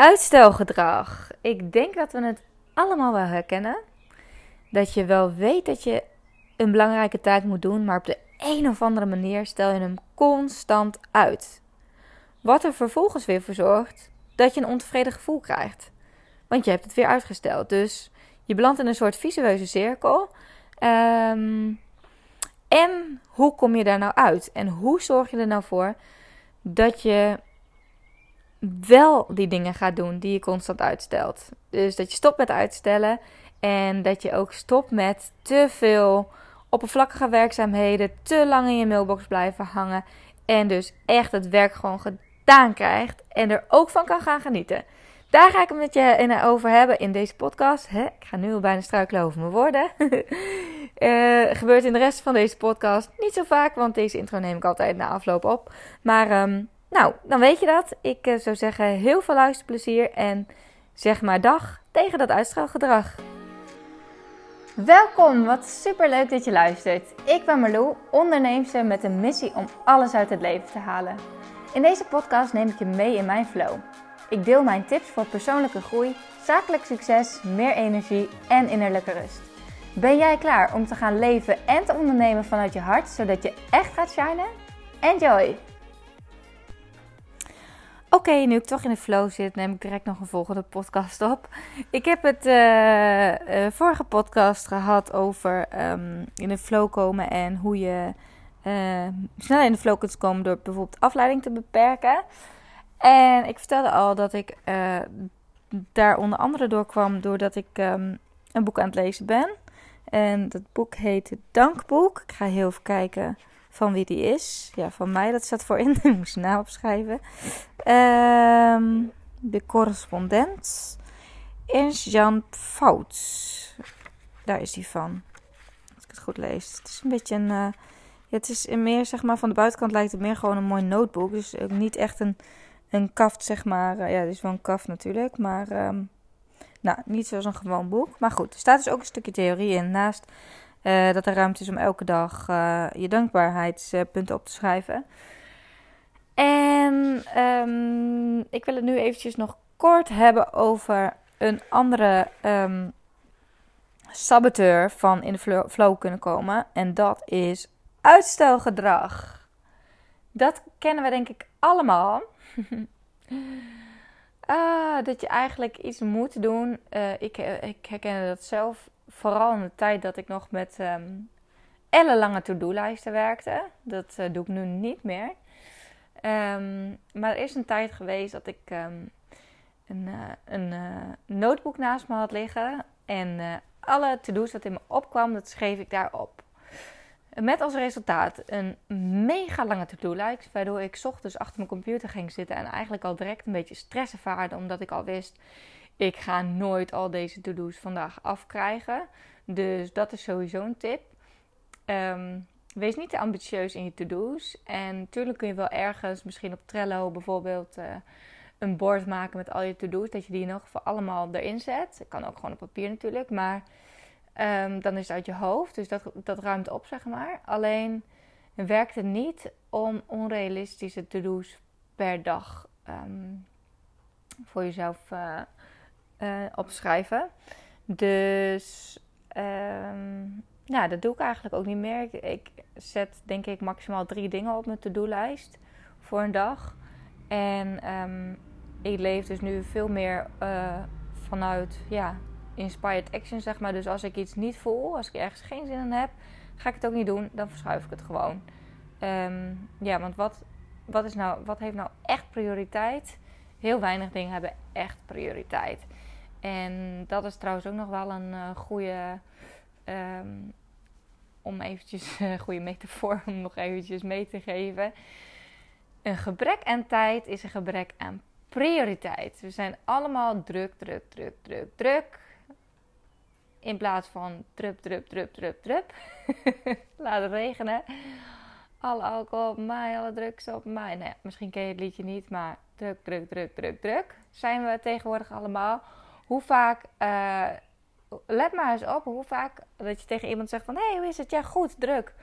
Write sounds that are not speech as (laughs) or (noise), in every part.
Uitstelgedrag. Ik denk dat we het allemaal wel herkennen. Dat je wel weet dat je een belangrijke taak moet doen, maar op de een of andere manier stel je hem constant uit. Wat er vervolgens weer voor zorgt dat je een ontevreden gevoel krijgt. Want je hebt het weer uitgesteld. Dus je belandt in een soort visueuze cirkel. Ehm, en hoe kom je daar nou uit? En hoe zorg je er nou voor dat je wel die dingen gaat doen die je constant uitstelt? Dus dat je stopt met uitstellen en dat je ook stopt met te veel oppervlakkige werkzaamheden, te lang in je mailbox blijven hangen en dus echt het werk gewoon gedaan krijgt en er ook van kan gaan genieten. Daar ga ik het met je over hebben in deze podcast. Ik ga nu al bijna struikelen over mijn woorden. uh, (laughs) gebeurt in de rest van deze podcast niet zo vaak, want deze intro neem ik altijd na afloop op. Maar um, nou, dan weet je dat. Ik uh, zou zeggen heel veel luisterplezier en zeg maar dag tegen dat uitstraalgedrag. Welkom, wat super leuk dat je luistert. Ik ben Marlou, onderneemster met een missie om alles uit het leven te halen. In deze podcast neem ik je mee in mijn flow. Ik deel mijn tips voor persoonlijke groei, zakelijk succes, meer energie en innerlijke rust. Ben jij klaar om te gaan leven en te ondernemen vanuit je hart, zodat je echt gaat shinen? Enjoy! Oké, nu ik toch in de flow zit, neem ik direct nog een volgende podcast op. Ik heb het uh, vorige podcast gehad over um, in de flow komen en hoe je uh, sneller in de flow kunt komen door bijvoorbeeld afleiding te beperken. En ik vertelde al dat ik daar onder andere door kwam doordat ik um, een boek aan het lezen ben. En dat boek heet Dankboek. Ik ga heel even kijken van wie die is. Ja, van mij, dat staat voorin. (laughs) ik moest naam opschrijven. Um, de correspondent is Jan Fouts. Daar is hij van. Als ik het goed lees. Het is een beetje een... Ja, het is meer, zeg maar, van de buitenkant lijkt het meer gewoon een mooi notebook. Dus ook niet echt een, een kaft, zeg maar. Uh, ja, het is wel een kaft natuurlijk, maar... Um, nou, niet zoals een gewoon boek. Maar goed, er staat dus ook een stukje theorie in. Naast uh, dat er ruimte is om elke dag uh, je dankbaarheidspunten op te schrijven. En um, ik wil het nu eventjes nog kort hebben over een andere um, saboteur van in de flow kunnen komen. En dat is uitstelgedrag. Dat kennen we denk ik allemaal. (laughs) ah, dat je eigenlijk iets moet doen. Uh, ik, ik herken dat zelf vooral in de tijd dat ik nog met um, ellenlange to-do-lijsten werkte. Dat uh, doe ik nu niet meer. Um, maar er is een tijd geweest dat ik um, een, uh, een uh, notebook naast me had liggen. En alle to-do's dat in me opkwam, dat schreef ik daarop. Met als resultaat een mega lange to-do-lijst. Waardoor ik ochtends achter mijn computer ging zitten. En eigenlijk al direct een beetje stress ervaarde. Omdat ik al wist ik ga nooit al deze to-do's vandaag afkrijgen. Dus dat is sowieso een tip. Um, wees niet te ambitieus in je to-do's. En natuurlijk kun je wel ergens, misschien op Trello bijvoorbeeld, uh, een bord maken met al je to-do's. Dat je die in elk geval allemaal erin zet. Dat kan ook gewoon op papier natuurlijk. Maar um, dan is het uit je hoofd. Dus dat, dat ruimt op, zeg maar. Alleen werkt het niet om onrealistische to-do's per dag um, voor jezelf uh, uh, opschrijven. Dus um, nou, dat doe ik eigenlijk ook niet meer. Ik, zet denk ik maximaal drie dingen op mijn to-do-lijst voor een dag. En um, ik leef dus nu veel meer uh, vanuit ja, inspired action, zeg maar. Dus als ik iets niet voel, als ik ergens geen zin in heb, ga ik het ook niet doen. Dan verschuif ik het gewoon. Um, ja, want wat, wat, is nou, wat heeft nou echt prioriteit? Heel weinig dingen hebben echt prioriteit. En dat is trouwens ook nog wel een uh, goede. Um, om eventjes (laughs) een goede metafoor om nog eventjes mee te geven. Een gebrek aan tijd is een gebrek aan prioriteit. We zijn allemaal druk, druk, druk, druk, druk. In plaats van drup, drup, drup, drup, drup. (laughs) Laat het regenen. Alle alcohol op mij, alle drugs op mij. Nee, misschien ken je het liedje niet, maar druk, druk, druk, druk, druk. Zijn we tegenwoordig allemaal hoe vaak, uh, let maar eens op hoe vaak dat je tegen iemand zegt van, hé, hey, hoe is het? Ja, goed, druk.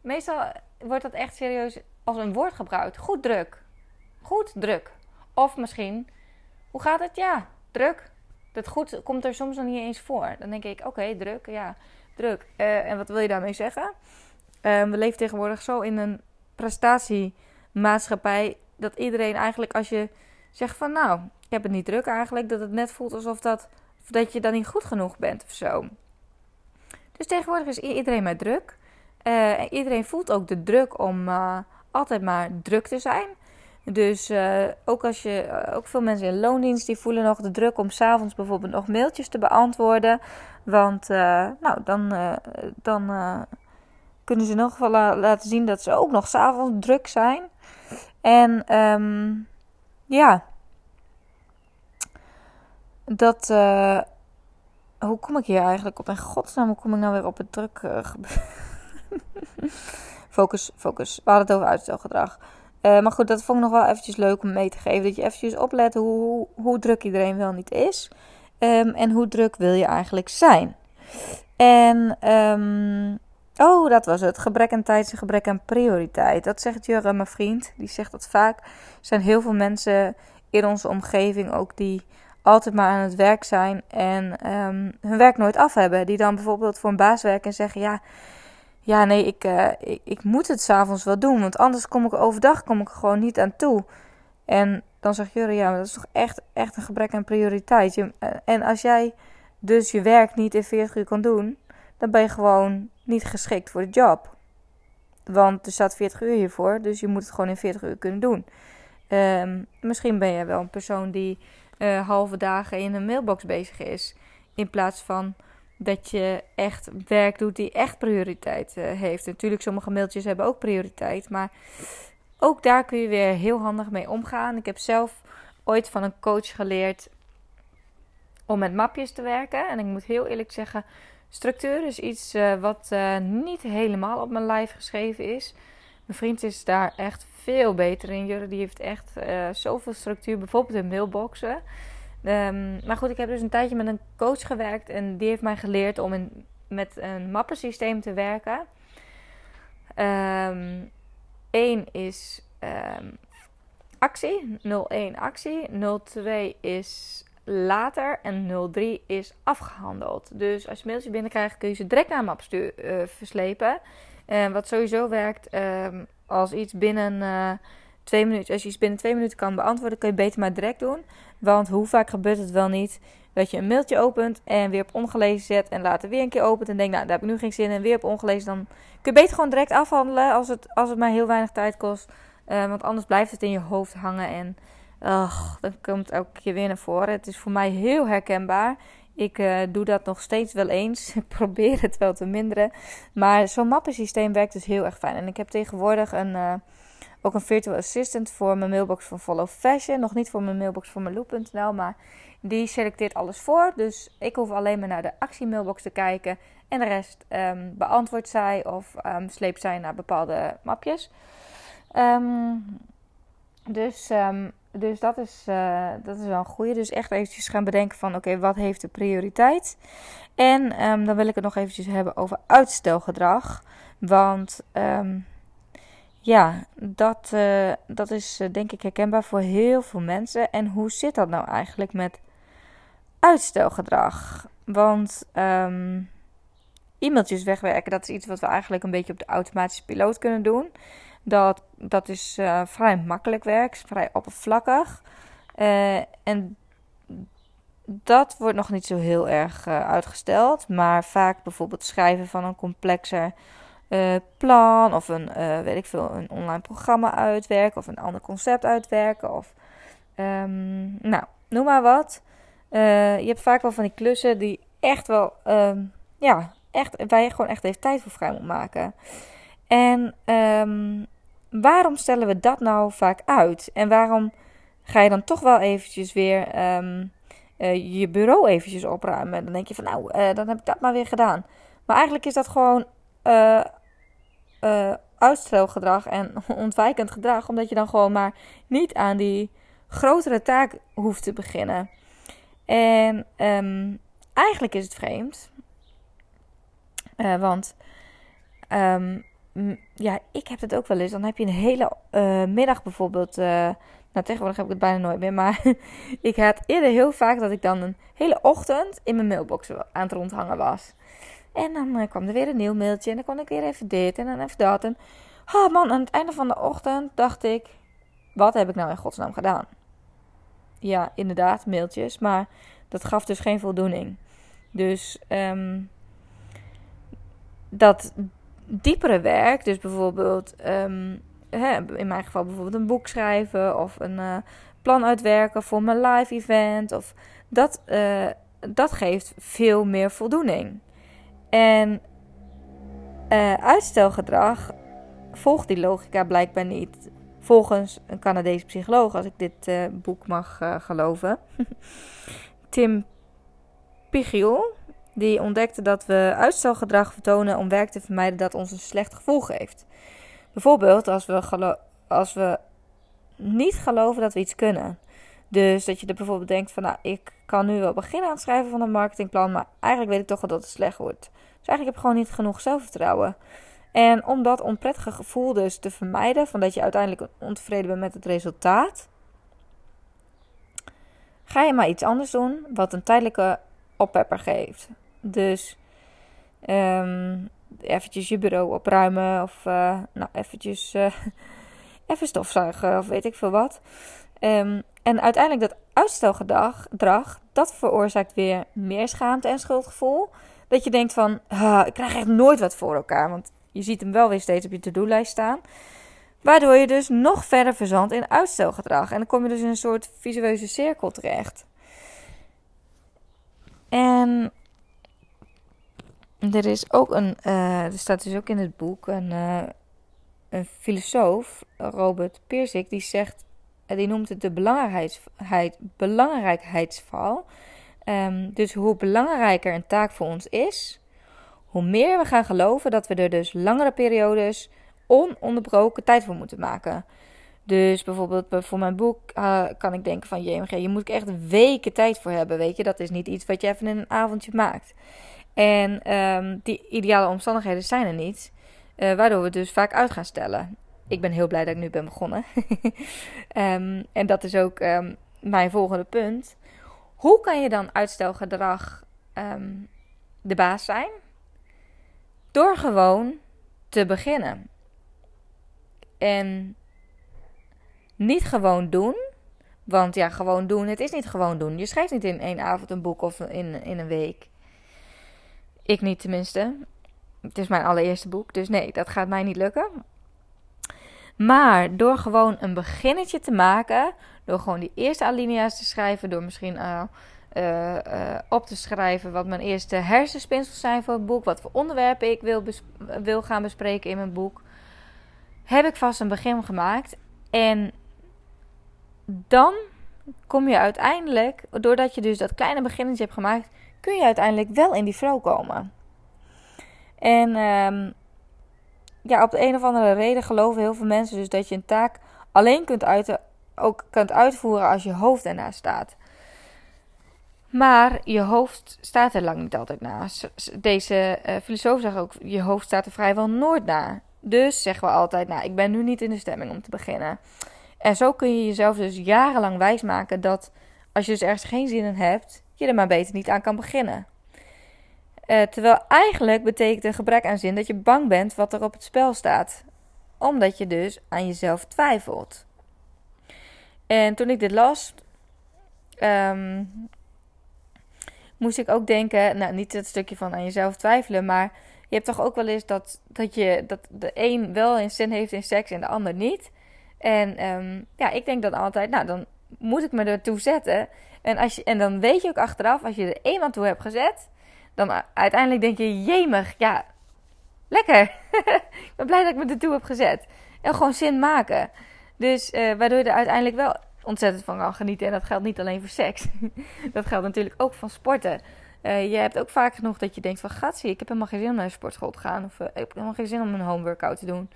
Meestal wordt dat echt serieus als een woord gebruikt. Goed druk. Goed druk. Of misschien hoe gaat het? Ja, druk. Dat goed komt er soms nog niet eens voor. Dan denk ik, oké, druk, ja, druk. Uh, en wat wil je daarmee zeggen? Uh, we leven tegenwoordig zo in een prestatiemaatschappij dat iedereen eigenlijk als je zegt van nou, heb het niet druk eigenlijk, dat het net voelt alsof dat, dat je dan niet goed genoeg bent of zo. Dus tegenwoordig is iedereen maar druk. Uh, iedereen voelt ook de druk om uh, altijd maar druk te zijn. Dus uh, ook als je, ook veel mensen in loondienst, die voelen nog de druk om s'avonds bijvoorbeeld nog mailtjes te beantwoorden. Want nou, dan, dan kunnen ze nog wel laten zien dat ze ook nog s'avonds druk zijn. En um, ja, dat. Uh, hoe kom ik hier eigenlijk op? In godsnaam, hoe kom ik nou weer op het druk? Uh, (laughs) focus, focus. We hadden het over uitstelgedrag. Uh, maar goed, dat vond ik nog wel eventjes leuk om mee te geven. Dat je eventjes oplet hoe, hoe, druk iedereen wel niet is. Um, en hoe druk wil je eigenlijk zijn. En um, Oh, dat was het. Gebrek aan tijd en gebrek aan prioriteit. Dat zegt Jurre, mijn vriend. Die zegt dat vaak. Er zijn heel veel mensen in onze omgeving ook die altijd maar aan het werk zijn en um, hun werk nooit af hebben. Die dan bijvoorbeeld voor een baas werken en zeggen: Ja, ja nee, ik, uh, ik, ik, moet het s'avonds wel doen, want anders kom ik overdag kom ik gewoon niet aan toe. En dan zegt Jurre: Ja, maar dat is toch echt, echt een gebrek aan prioriteit. Je, uh, en als jij dus je werk niet in 40 uur kan doen, dan ben je gewoon niet geschikt voor de job. Want er staat 40 uur hiervoor, dus je moet het gewoon in 40 uur kunnen doen. Um, misschien ben je wel een persoon die uh, halve dagen in een mailbox bezig is. In plaats van dat je echt werk doet die echt prioriteit uh, heeft. Natuurlijk, sommige mailtjes hebben ook prioriteit. Maar ook daar kun je weer heel handig mee omgaan. Ik heb zelf ooit van een coach geleerd om met mapjes te werken. En ik moet heel eerlijk zeggen, Structuur is iets uh, wat niet helemaal op mijn lijf geschreven is. Mijn vriend is daar echt veel beter in. Jurre die heeft echt uh, zoveel structuur, bijvoorbeeld in mailboxen. Um, maar goed, ik heb dus een tijdje met een coach gewerkt en die heeft mij geleerd om in, met een mappensysteem te werken. Um, ehm, 1 is um, actie, 01 actie, 02 is later en 03 is afgehandeld. Dus als je mailtje binnenkrijgt, kun je ze direct naar een map uh, verslepen. Uh, wat sowieso werkt um, als iets binnen uh, twee minuten, als je iets binnen twee minuten kan beantwoorden, kun je beter maar direct doen. Want hoe vaak gebeurt het wel niet dat je een mailtje opent en weer op ongelezen zet en later weer een keer opent en denkt, nou daar heb ik nu geen zin in weer op ongelezen. Dan kun je beter gewoon direct afhandelen als het, als het maar heel weinig tijd kost. want anders blijft het in je hoofd hangen en dat komt elke keer weer naar voren. Het is voor mij heel herkenbaar. Ik uh, doe dat nog steeds wel eens. (laughs) Ik probeer het wel te minderen. Maar zo'n mappensysteem werkt dus heel erg fijn. En ik heb tegenwoordig een, uh, ook een virtual assistant voor mijn mailbox van Follow Fashion. Nog niet voor mijn mailbox van mijn loop.nl, maar die selecteert alles voor. Dus ik hoef alleen maar naar de actiemailbox te kijken. En de rest um, beantwoordt zij of um, sleept zij naar bepaalde mapjes. Um, dus dus dat is, uh, dat is wel een goede. Dus echt eventjes gaan bedenken van oké, wat heeft de prioriteit? En um, dan wil ik het nog eventjes hebben over uitstelgedrag. Want um, ja, dat, uh, dat is uh, denk ik herkenbaar voor heel veel mensen. En hoe zit dat nou eigenlijk met uitstelgedrag? Want um, e-mailtjes wegwerken, dat is iets wat we eigenlijk een beetje op de automatische piloot kunnen doen. Dat, dat is uh, vrij makkelijk werk, vrij oppervlakkig. Uh, en dat wordt nog niet zo heel erg uh, uitgesteld. Maar vaak bijvoorbeeld schrijven van een complexer plan. Of een, weet ik veel, een online programma uitwerken. Of een ander concept uitwerken. Of um, nou, noem maar wat. je hebt vaak wel van die klussen die echt wel, um, ja, echt, waar je gewoon echt even tijd voor vrij moet maken. En um, waarom stellen we dat nou vaak uit? En waarom ga je dan toch wel eventjes weer um, uh, je bureau eventjes opruimen? Dan denk je van nou, uh, dan heb ik dat maar weer gedaan. Maar eigenlijk is dat gewoon uh, uitstelgedrag en (laughs) ontwijkend gedrag. Omdat je dan gewoon maar niet aan die grotere taak hoeft te beginnen. En um, eigenlijk is het vreemd. want um, ja, ik heb het ook wel eens. Dan heb je een hele uh, middag bijvoorbeeld uh, Nou, tegenwoordig heb ik het bijna nooit meer. Maar (laughs) ik had eerder heel vaak dat ik dan een hele ochtend in mijn mailbox aan het rondhangen was. En dan uh, kwam er weer een nieuw mailtje. En dan kon ik weer even dit en dan even dat. En oh man, aan het einde van de ochtend dacht ik: wat heb ik nou in godsnaam gedaan? Ja, inderdaad, mailtjes. Maar dat gaf dus geen voldoening. Dus um, dat diepere werk, dus bijvoorbeeld um, hè, in mijn geval bijvoorbeeld een boek schrijven of een uh, plan uitwerken voor mijn live event, of dat, uh, dat geeft veel meer voldoening. En uh, uitstelgedrag volgt die logica blijkbaar niet. Volgens een Canadese psycholoog, als ik dit boek mag geloven. (laughs) Tim Pigiel, die ontdekte dat we uitstelgedrag vertonen om werk te vermijden dat ons een slecht gevoel geeft. Bijvoorbeeld als we, als we niet geloven dat we iets kunnen. Dus dat je er bijvoorbeeld denkt van, nou, ik kan nu wel beginnen aan het schrijven van een marketingplan, maar eigenlijk weet ik toch wel dat het slecht wordt. Dus eigenlijk heb ik gewoon niet genoeg zelfvertrouwen. En om dat onprettige gevoel dus te vermijden, van dat je uiteindelijk ontevreden bent met het resultaat, ga je maar iets anders doen wat een tijdelijke oppepper geeft. Dus um, eventjes je bureau opruimen of uh, nou eventjes uh, (laughs) even stofzuigen of weet ik veel wat. Um, en uiteindelijk dat uitstelgedrag, dat veroorzaakt weer meer schaamte en schuldgevoel. Dat je denkt van, ik krijg echt nooit wat voor elkaar. Want je ziet hem wel weer steeds op je to-do-lijst staan. Waardoor je dus nog verder verzandt in uitstelgedrag. En dan kom je dus in een soort visueuze cirkel terecht. En er is ook een, uh, er staat dus ook in het boek een, uh, een filosoof, Robert Pirsig, die zegt, uh, die noemt het de belangrijkheid, belangrijkheidsval. Um, dus hoe belangrijker een taak voor ons is, hoe meer we gaan geloven dat we er dus langere periodes ononderbroken tijd voor moeten maken. Dus bijvoorbeeld voor mijn boek kan ik denken van JMG, je moet ik echt weken tijd voor hebben. Weet je, dat is niet iets wat je even in een avondje maakt. En um, die ideale omstandigheden zijn er niet, uh, waardoor we dus vaak uit gaan stellen. Ik ben heel blij dat ik nu ben begonnen. um, (laughs) en dat is ook um, mijn volgende punt. Hoe kan je dan uitstelgedrag de baas zijn? Door gewoon te beginnen. En niet gewoon doen. Want ja, gewoon doen, het is niet gewoon doen. Je schrijft niet in één avond een boek of in, in een week. Ik niet tenminste. Het is mijn allereerste boek, dus nee, dat gaat mij niet lukken. Maar door gewoon een beginnetje te maken, door gewoon die eerste alinea's te schrijven, door misschien uh, uh, uh, op te schrijven wat mijn eerste hersenspinsels zijn voor het boek, wat voor onderwerpen ik wil, wil gaan bespreken in mijn boek, heb ik vast een begin gemaakt. En dan kom je uiteindelijk, doordat je dus dat kleine beginnetje hebt gemaakt, kun je uiteindelijk wel in die flow komen. En um, ja, op de een of andere reden geloven heel veel mensen dus dat je een taak alleen kunt, uiten, ook kunt uitvoeren als je hoofd ernaast staat. Maar je hoofd staat er lang niet altijd naast. Deze uh, filosoof zegt ook: je hoofd staat er vrijwel nooit na. Dus zeggen we altijd: Nou, ik ben nu niet in de stemming om te beginnen. En zo kun je jezelf dus jarenlang wijsmaken dat als je dus ergens geen zin in hebt, je er maar beter niet aan kan beginnen. Uh, terwijl eigenlijk betekent een gebrek aan zin dat je bang bent wat er op het spel staat. Omdat je dus aan jezelf twijfelt. En toen ik dit las, um, moest ik ook denken, nou niet het stukje van aan jezelf twijfelen, maar je hebt toch ook wel eens dat, dat, je, dat de een wel een zin heeft in seks en de ander niet. En um, ja, ik denk dan altijd, nou dan moet ik me ertoe zetten. En, als je, en dan weet je ook achteraf, als je er eenmaal toe hebt gezet, dan uiteindelijk denk je, jemig, ja, lekker. (laughs) ik ben blij dat ik me ertoe heb gezet. En gewoon zin maken. Dus uh, waardoor je er uiteindelijk wel ontzettend van kan genieten. En dat geldt niet alleen voor seks. (laughs) dat geldt natuurlijk ook van sporten. Uh, je hebt ook vaak genoeg dat je denkt van... Gatsie, ik heb helemaal geen zin om naar de sportschool te gaan. Of uh, ik heb helemaal geen zin om een home workout te doen.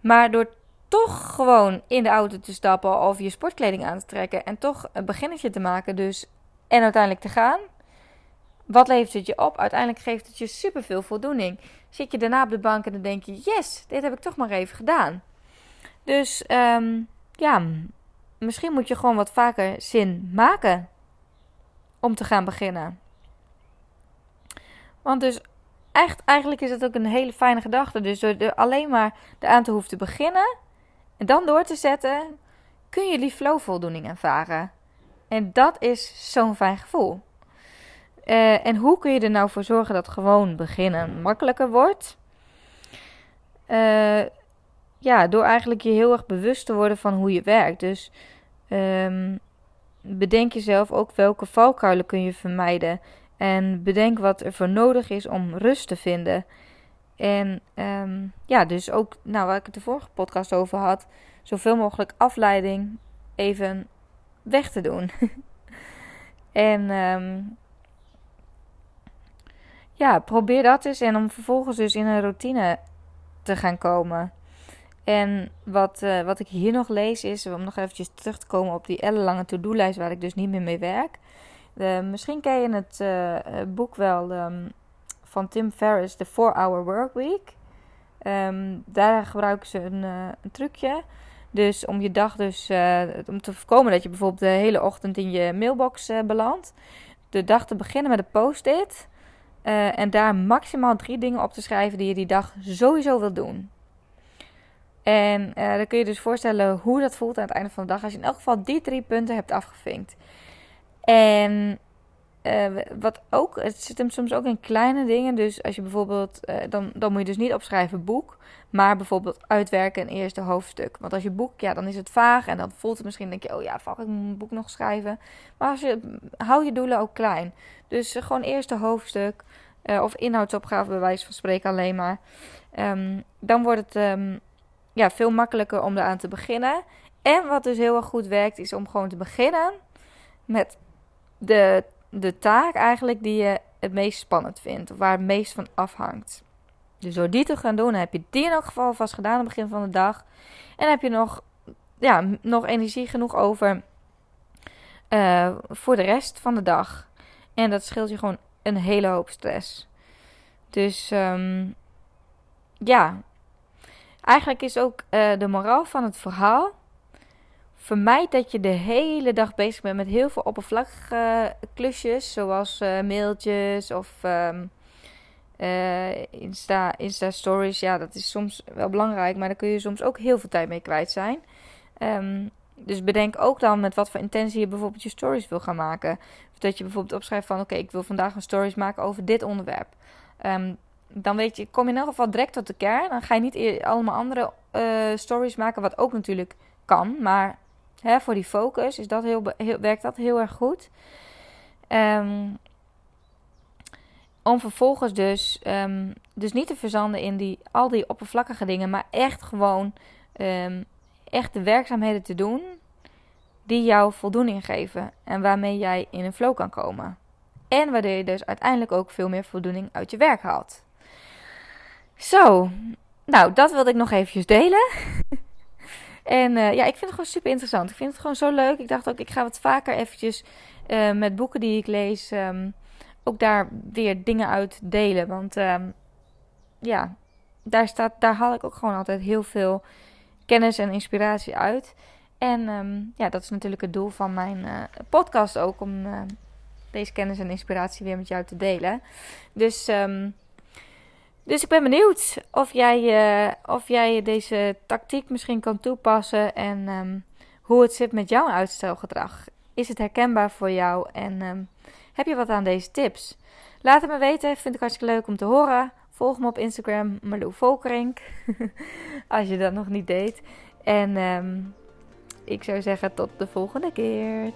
Maar door toch gewoon in de auto te stappen of je sportkleding aan te trekken en toch een beginnetje te maken dus en uiteindelijk te gaan. Wat levert het je op? Uiteindelijk geeft het je superveel voldoening. Zit je daarna op de bank en dan denk je, yes, dit heb ik toch maar even gedaan. Dus um, ja, misschien moet je gewoon wat vaker zin maken om te gaan beginnen. Want dus echt, eigenlijk is het ook een hele fijne gedachte. Dus door er alleen maar eraan te hoeven te beginnen en dan door te zetten, kun je die flow voldoening ervaren. En dat is zo'n fijn gevoel. Uh, en hoe kun je er nou voor zorgen dat gewoon beginnen makkelijker wordt? Uh, ja, door eigenlijk je heel erg bewust te worden van hoe je werkt. Dus um, bedenk jezelf ook welke valkuilen kun je vermijden. En bedenk wat er voor nodig is om rust te vinden. En um, ja, dus ook, nou, waar ik het de vorige podcast over had, zoveel mogelijk afleiding even weg te doen. (laughs) en um, ja, probeer dat eens en om vervolgens dus in een routine te gaan komen. En wat, uh, wat ik hier nog lees is, om nog eventjes terug te komen op die ellenlange to-do-lijst waar ik dus niet meer mee werk. Uh, misschien ken je het uh, boek wel um, van Tim Ferriss, The 4-Hour Workweek. Um, daar gebruiken ze een, een, trucje. Dus om je dag dus, om te voorkomen dat je bijvoorbeeld de hele ochtend in je mailbox belandt. De dag te beginnen met een post-it. en daar maximaal drie dingen op te schrijven die je die dag sowieso wil doen. En dan kun je dus voorstellen hoe dat voelt aan het einde van de dag. Als je in elk geval die drie punten hebt afgevinkt. En uh, wat ook, het zit hem soms ook in kleine dingen. Dus als je bijvoorbeeld, uh, dan, dan moet je dus niet opschrijven boek. Maar bijvoorbeeld uitwerken een eerste hoofdstuk. Want als je boek, ja, dan is het vaag. En dan voelt het misschien, denk je, oh ja, fuck, ik moet mijn boek nog schrijven. Maar als je, hou je doelen ook klein. Dus gewoon eerste hoofdstuk. of inhoudsopgave bij wijze van spreken alleen maar. Um, dan wordt het... Um, ja, veel makkelijker om eraan te beginnen. En wat dus heel erg goed werkt, is om gewoon te beginnen met de, de taak eigenlijk die je het meest spannend vindt. Of waar het meest van afhangt. Dus door die te gaan doen, heb je die in elk geval vast gedaan aan het begin van de dag. En heb je nog, ja, nog energie genoeg over uh, voor de rest van de dag. En dat scheelt je gewoon een hele hoop stress. Dus um, ja, Eigenlijk is ook uh, de moraal van het verhaal. Vermijd dat je de hele dag bezig bent met heel veel oppervlakkige klusjes. Zoals uh, mailtjes of um, uh, Insta, Insta stories. Ja, dat is soms wel belangrijk. Maar daar kun je soms ook heel veel tijd mee kwijt zijn. Um, dus bedenk ook dan met wat voor intentie je bijvoorbeeld je stories wil gaan maken. Of dat je bijvoorbeeld opschrijft van... Oké, ik wil vandaag een stories maken over dit onderwerp. Um, dan weet je, kom je in elk geval direct tot de kern. Dan ga je niet allemaal andere uh, stories maken, wat ook natuurlijk kan. Maar hè, voor die focus is dat heel, heel, werkt dat heel erg goed. Um, om vervolgens dus, um, dus niet te verzanden in die, al die oppervlakkige dingen, maar echt gewoon um, echt de werkzaamheden te doen die jou voldoening geven en waarmee jij in een flow kan komen. En waardoor je dus uiteindelijk ook veel meer voldoening uit je werk haalt. Zo, nou, dat wilde ik nog eventjes delen. En uh, ja, ik vind het gewoon super interessant. Ik vind het gewoon zo leuk. Ik dacht ook, ik ga wat vaker eventjes uh, met boeken die ik lees, um, ook daar weer dingen uit delen. Want um, ja, daar, staat, daar haal ik ook gewoon altijd heel veel kennis en inspiratie uit. En um, ja, dat is natuurlijk het doel van mijn uh, podcast ook, om deze kennis en inspiratie weer met jou te delen. Dus... dus ik ben benieuwd of jij, uh, of jij deze tactiek misschien kan toepassen en um, hoe het zit met jouw uitstelgedrag. Is het herkenbaar voor jou en um, heb je wat aan deze tips? Laat het me weten, vind ik hartstikke leuk om te horen. Volg me op Instagram, Marlou Volkerink, (laughs) als je dat nog niet deed. En um, ik zou zeggen tot de volgende keer.